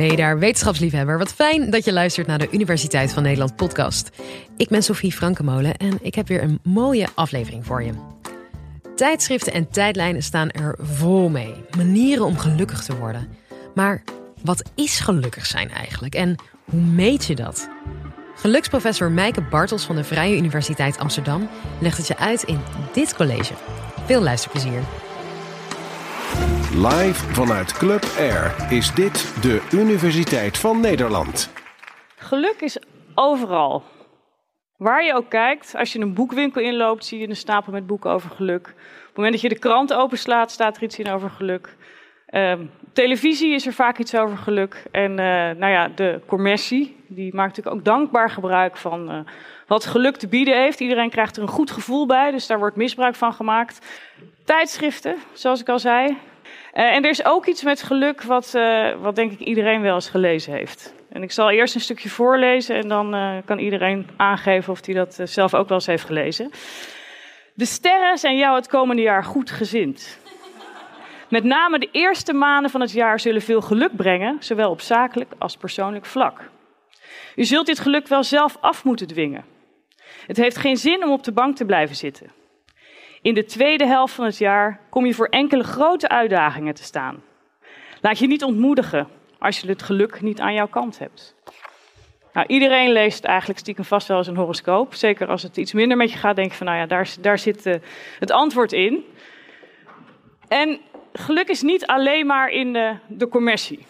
Hey daar, wetenschapsliefhebber. Wat fijn dat je luistert naar de Universiteit van Nederland podcast. Ik ben Sophie Frankemolen en ik heb weer een mooie aflevering voor je. Tijdschriften en tijdlijnen staan er vol mee. Manieren om gelukkig te worden. Maar wat is gelukkig zijn eigenlijk en hoe meet je dat? Geluksprofessor Mijke Bartels van de Vrije Universiteit Amsterdam legt het je uit in dit college. Veel luisterplezier. Live vanuit Club Air is dit de Universiteit van Nederland. Geluk is overal. Waar je ook kijkt, als je een boekwinkel inloopt, zie je een stapel met boeken over geluk. Op het moment dat je de krant openslaat, staat er iets in over geluk. Uh, televisie is er vaak iets over geluk. En uh, nou ja, de commercie, die maakt natuurlijk ook dankbaar gebruik van uh, wat geluk te bieden heeft. Iedereen krijgt er een goed gevoel bij, dus daar wordt misbruik van gemaakt. Tijdschriften, zoals ik al zei. Uh, en er is ook iets met geluk wat, wat denk ik iedereen wel eens gelezen heeft. En ik zal eerst een stukje voorlezen en dan kan iedereen aangeven of hij dat zelf ook wel eens heeft gelezen. De sterren zijn jou het komende jaar goed gezind. Met name de eerste maanden van het jaar zullen veel geluk brengen, zowel op zakelijk als persoonlijk vlak. U zult dit geluk wel zelf af moeten dwingen. Het heeft geen zin om op de bank te blijven zitten. In de tweede helft van het jaar kom je voor enkele grote uitdagingen te staan. Laat je niet ontmoedigen als je het geluk niet aan jouw kant hebt. Nou, iedereen leest eigenlijk stiekem vast wel eens een horoscoop. Zeker als het iets minder met je gaat, denk je van, nou ja, daar, daar zit uh, het antwoord in. En geluk is niet alleen maar in de, de commercie.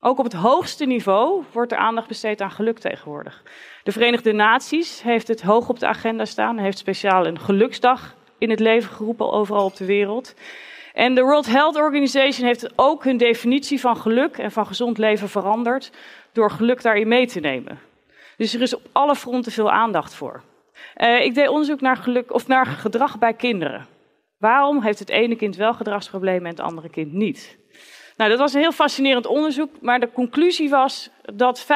Ook op het hoogste niveau wordt er aandacht besteed aan geluk tegenwoordig. De Verenigde Naties heeft het hoog op de agenda staan, heeft speciaal een geluksdag in het leven geroepen overal op de wereld. En de World Health Organization heeft ook hun definitie van geluk en van gezond leven veranderd door geluk daarin mee te nemen. Dus er is op alle fronten veel aandacht voor. Uh, ik deed onderzoek naar, geluk, of naar gedrag bij kinderen. Waarom heeft het ene kind wel gedragsproblemen en het andere kind niet? Nou, dat was een heel fascinerend onderzoek, maar de conclusie was dat 25%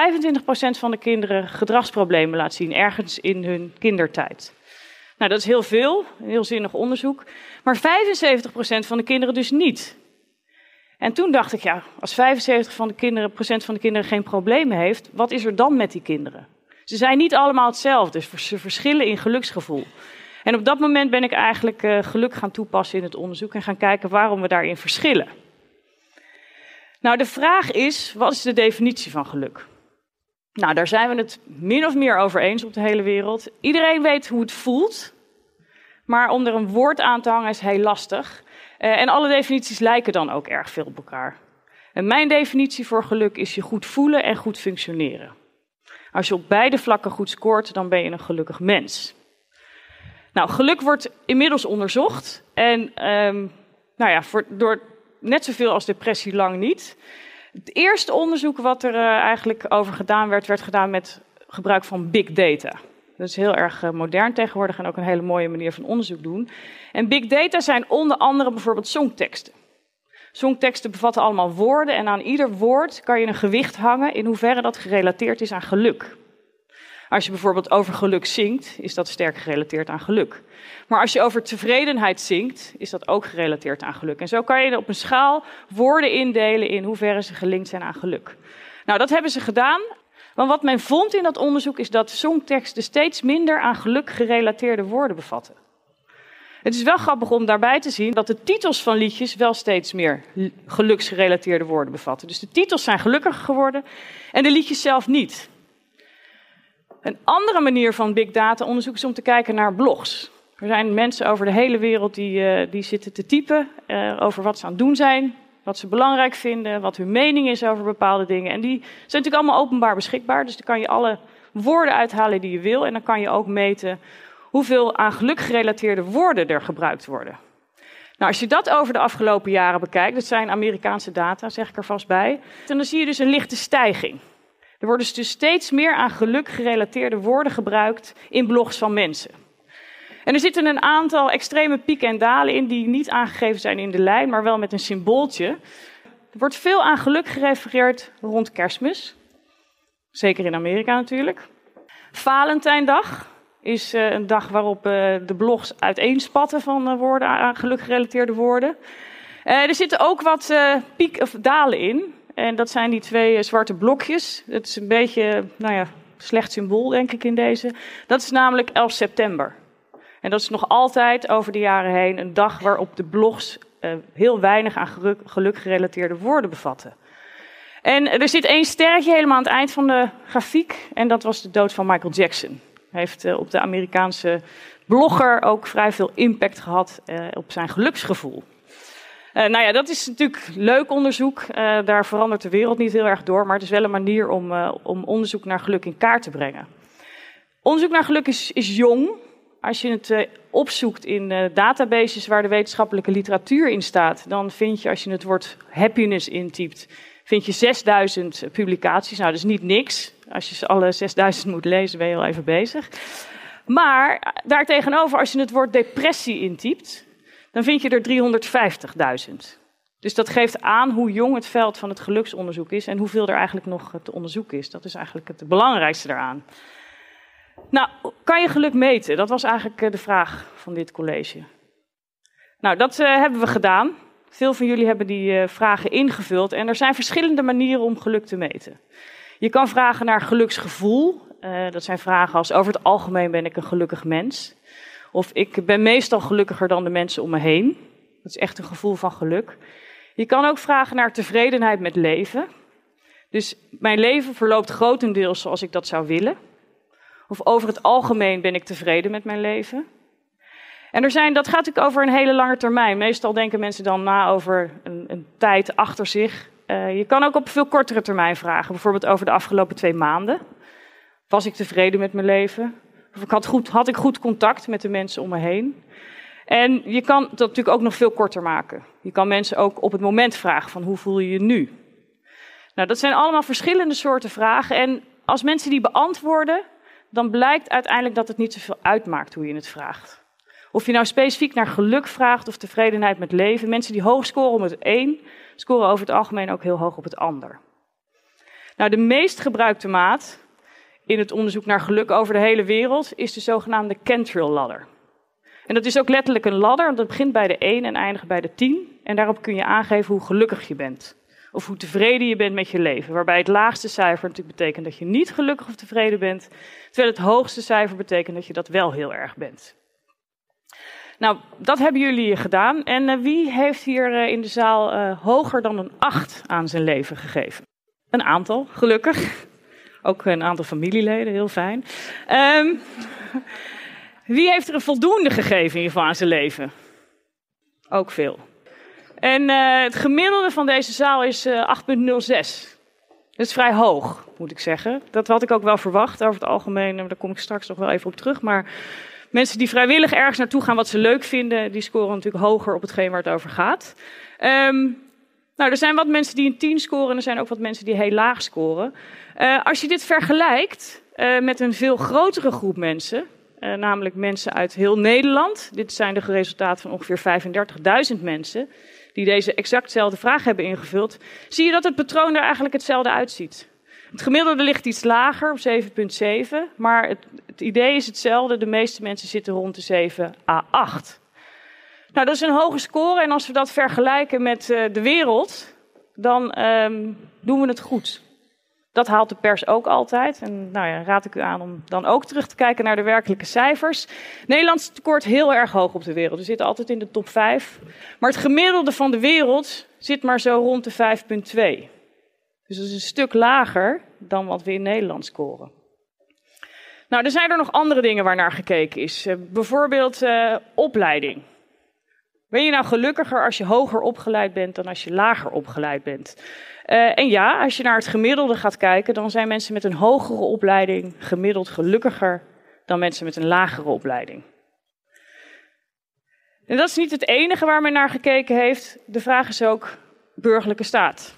van de kinderen gedragsproblemen laat zien, ergens in hun kindertijd. Nou, dat is heel veel, een heel zinnig onderzoek, maar 75% van de kinderen dus niet. En toen dacht ik, ja, als 75% van de kinderen, procent van de kinderen geen problemen heeft, wat is er dan met die kinderen? Ze zijn niet allemaal hetzelfde, ze verschillen in geluksgevoel. En op dat moment ben ik eigenlijk uh, geluk gaan toepassen in het onderzoek en gaan kijken waarom we daarin verschillen. Nou, de vraag is, wat is de definitie van geluk? Nou, daar zijn we het min of meer over eens op de hele wereld. Iedereen weet hoe het voelt, maar om er een woord aan te hangen is heel lastig. Uh, en alle definities lijken dan ook erg veel op elkaar. En mijn definitie voor geluk is je goed voelen en goed functioneren. Als je op beide vlakken goed scoort, dan ben je een gelukkig mens. Nou, geluk wordt inmiddels onderzocht. En um, nou ja, voor, door net zoveel als depressie lang niet. Het eerste onderzoek wat er uh, eigenlijk over gedaan werd, werd gedaan met gebruik van big data. Dat is heel erg uh, modern tegenwoordig en ook een hele mooie manier van onderzoek doen. En big data zijn onder andere bijvoorbeeld songteksten. Songteksten bevatten allemaal woorden en aan ieder woord kan je een gewicht hangen in hoeverre dat gerelateerd is aan geluk. Als je bijvoorbeeld over geluk zingt, is dat sterk gerelateerd aan geluk. Maar als je over tevredenheid zingt, is dat ook gerelateerd aan geluk. En zo kan je op een schaal woorden indelen in hoeverre ze gelinkt zijn aan geluk. Nou, dat hebben ze gedaan. Want wat men vond in dat onderzoek is dat songteksten steeds minder aan geluk gerelateerde woorden bevatten. Het is wel grappig om daarbij te zien dat de titels van liedjes wel steeds meer geluksgerelateerde woorden bevatten. Dus de titels zijn gelukkiger geworden en de liedjes zelf niet. Een andere manier van big data onderzoek is om te kijken naar blogs. Er zijn mensen over de hele wereld die, uh, die zitten te typen uh, over wat ze aan het doen zijn, wat ze belangrijk vinden, wat hun mening is over bepaalde dingen. En die zijn natuurlijk allemaal openbaar beschikbaar, dus dan kan je alle woorden uithalen die je wil en dan kan je ook meten hoeveel aan geluk gerelateerde woorden er gebruikt worden. Nou, als je dat over de afgelopen jaren bekijkt, dat zijn Amerikaanse data, zeg ik er vast bij, dan zie je dus een lichte stijging. Er worden dus steeds meer aan geluk gerelateerde woorden gebruikt in blogs van mensen. En er zitten een aantal extreme pieken en dalen in die niet aangegeven zijn in de lijn, maar wel met een symbooltje. Er wordt veel aan geluk gerefereerd rond kerstmis. Zeker in Amerika natuurlijk. Valentijndag is uh, een dag waarop uh, de blogs uiteenspatten van uh, woorden aan geluk gerelateerde woorden. er zitten ook wat piek of dalen in. En dat zijn die twee zwarte blokjes. Het is een beetje, nou ja, slecht symbool denk ik in deze. Dat is namelijk 11 september. En dat is nog altijd over de jaren heen een dag waarop de blogs uh, heel weinig aan geluk, gerelateerde woorden bevatten. En er zit één sterretje helemaal aan het eind van de grafiek. En dat was de dood van Michael Jackson. Hij heeft uh, op de Amerikaanse blogger ook vrij veel impact gehad uh, op zijn geluksgevoel. Uh, nou ja, dat is natuurlijk leuk onderzoek. Uh, daar verandert de wereld niet heel erg door, maar het is wel een manier om, uh, om onderzoek naar geluk in kaart te brengen. Onderzoek naar geluk is, is jong. Als je het opzoekt in databases waar de wetenschappelijke literatuur in staat, dan vind je, als je het woord happiness intypt, vind je 6000 publicaties. Nou, dat is niet niks. Als je alle 6000 moet lezen, ben je al even bezig. Maar daartegenover, als je het woord depressie intypt, dan vind je er 350.000. Dus dat geeft aan hoe jong het veld van het geluksonderzoek is en hoeveel er eigenlijk nog te onderzoeken is. Dat is eigenlijk het belangrijkste daaraan. Nou, kan je geluk meten? Dat was eigenlijk de vraag van dit college. Nou, dat uh, hebben we gedaan. Veel van jullie hebben die uh, vragen ingevuld en er zijn verschillende manieren om geluk te meten. Je kan vragen naar geluksgevoel. Dat zijn vragen als over het algemeen ben ik een gelukkig mens. Of ik ben meestal gelukkiger dan de mensen om me heen. Dat is echt een gevoel van geluk. Je kan ook vragen naar tevredenheid met leven. Dus mijn leven verloopt grotendeels zoals ik dat zou willen. Of over het algemeen ben ik tevreden met mijn leven. En er zijn, dat gaat natuurlijk over een hele lange termijn. Meestal denken mensen dan na over een, een tijd achter zich. Uh, je kan ook op veel kortere termijn vragen. Bijvoorbeeld over de afgelopen twee maanden. Was ik tevreden met mijn leven? Of ik had, goed, had ik goed contact met de mensen om me heen? En je kan dat natuurlijk ook nog veel korter maken. Je kan mensen ook op het moment vragen van hoe voel je je nu? Nou, dat zijn allemaal verschillende soorten vragen. En als mensen die beantwoorden, dan blijkt uiteindelijk dat het niet zoveel uitmaakt hoe je het vraagt. Of je nou specifiek naar geluk vraagt of tevredenheid met leven. Mensen die hoog scoren op het een, scoren over het algemeen ook heel hoog op het ander. Nou, de meest gebruikte maat in het onderzoek naar geluk over de hele wereld is de zogenaamde Cantril ladder. En dat is ook letterlijk een ladder, want dat begint bij de 1 en eindigt bij de 10. En daarop kun je aangeven hoe gelukkig je bent. Of hoe tevreden je bent met je leven. Waarbij het laagste cijfer natuurlijk betekent dat je niet gelukkig of tevreden bent. Terwijl het hoogste cijfer betekent dat je dat wel heel erg bent. Nou, dat hebben jullie gedaan. En uh, wie heeft hier uh, in de zaal uh, hoger dan een 8 aan zijn leven gegeven? Een aantal, gelukkig. Ook een aantal familieleden, heel fijn. Um, wie heeft er een voldoende gegeven in ieder geval zijn leven? Ook veel. En uh, het gemiddelde van deze zaal is uh, 8,06. Dat is vrij hoog, moet ik zeggen. Dat had ik ook wel verwacht over het algemeen. Daar kom ik straks nog wel even op terug. Maar mensen die vrijwillig ergens naartoe gaan wat ze leuk vinden, die scoren natuurlijk hoger op hetgeen waar het over gaat. Um, nou, er zijn wat mensen die een 10 scoren en er zijn ook wat mensen die heel laag scoren. Uh, als je dit vergelijkt uh, met een veel grotere groep mensen, uh, namelijk mensen uit heel Nederland. Dit zijn de resultaten van ongeveer 35.000 mensen die deze exactzelfde vraag hebben ingevuld. Zie je dat het patroon er eigenlijk hetzelfde uitziet. Het gemiddelde ligt iets lager, op 7,7. Maar het, het idee is hetzelfde. De meeste mensen zitten rond de 7 à 8. Nou, dat is een hoge score. En als we dat vergelijken met uh, de wereld, dan um, doen we het goed. Dat haalt de pers ook altijd. En nou ja, raad ik u aan om dan ook terug te kijken naar de werkelijke cijfers. Nederland scoort heel erg hoog op de wereld. We zitten altijd in de top 5. Maar het gemiddelde van de wereld zit maar zo rond de 5,2. Dus dat is een stuk lager dan wat we in Nederland scoren. Nou, er zijn er nog andere dingen waar naar gekeken is. Uh, bijvoorbeeld uh, opleiding. Ben je nou gelukkiger als je hoger opgeleid bent dan als je lager opgeleid bent? Uh, en ja, als je naar het gemiddelde gaat kijken, dan zijn mensen met een hogere opleiding gemiddeld gelukkiger dan mensen met een lagere opleiding. En dat is niet het enige waar men naar gekeken heeft. De vraag is ook burgerlijke staat.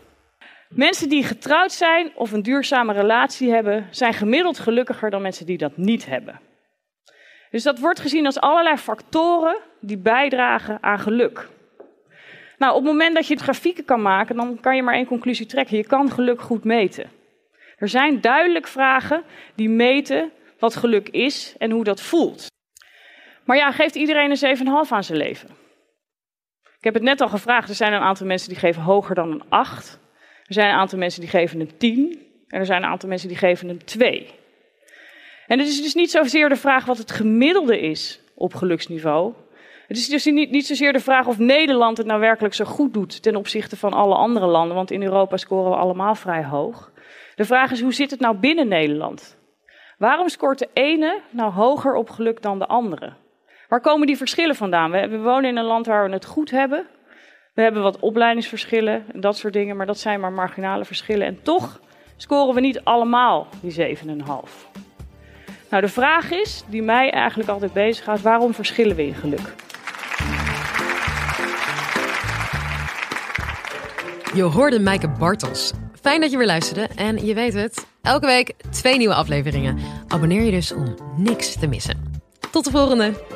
Mensen die getrouwd zijn of een duurzame relatie hebben, zijn gemiddeld gelukkiger dan mensen die dat niet hebben. Dus dat wordt gezien als allerlei factoren die bijdragen aan geluk. Nou, op het moment dat je het grafieken kan maken, dan kan je maar één conclusie trekken. Je kan geluk goed meten. Er zijn duidelijk vragen die meten wat geluk is en hoe dat voelt. Maar ja, geeft iedereen een 7,5 aan zijn leven? Ik heb het net al gevraagd, er zijn een aantal mensen die geven hoger dan een 8. Er zijn een aantal mensen die geven een 10 en er zijn een aantal mensen die geven een 2. En het is dus niet zozeer de vraag wat het gemiddelde is op geluksniveau. Het is dus niet, niet zozeer de vraag of Nederland het nou werkelijk zo goed doet ten opzichte van alle andere landen, want in Europa scoren we allemaal vrij hoog. De vraag is hoe zit het nou binnen Nederland? Waarom scoort de ene nou hoger op geluk dan de andere? Waar komen die verschillen vandaan? We, we wonen in een land waar we het goed hebben. We hebben wat opleidingsverschillen en dat soort dingen, maar dat zijn maar marginale verschillen. En toch scoren we niet allemaal die 7,5. Nou, de vraag is, die mij eigenlijk altijd bezighoudt, waarom verschillen we in geluk? Je hoorde Maaike Bartels. Fijn dat je weer luisterde en je weet het, elke week twee nieuwe afleveringen. Abonneer je dus om niks te missen. Tot de volgende!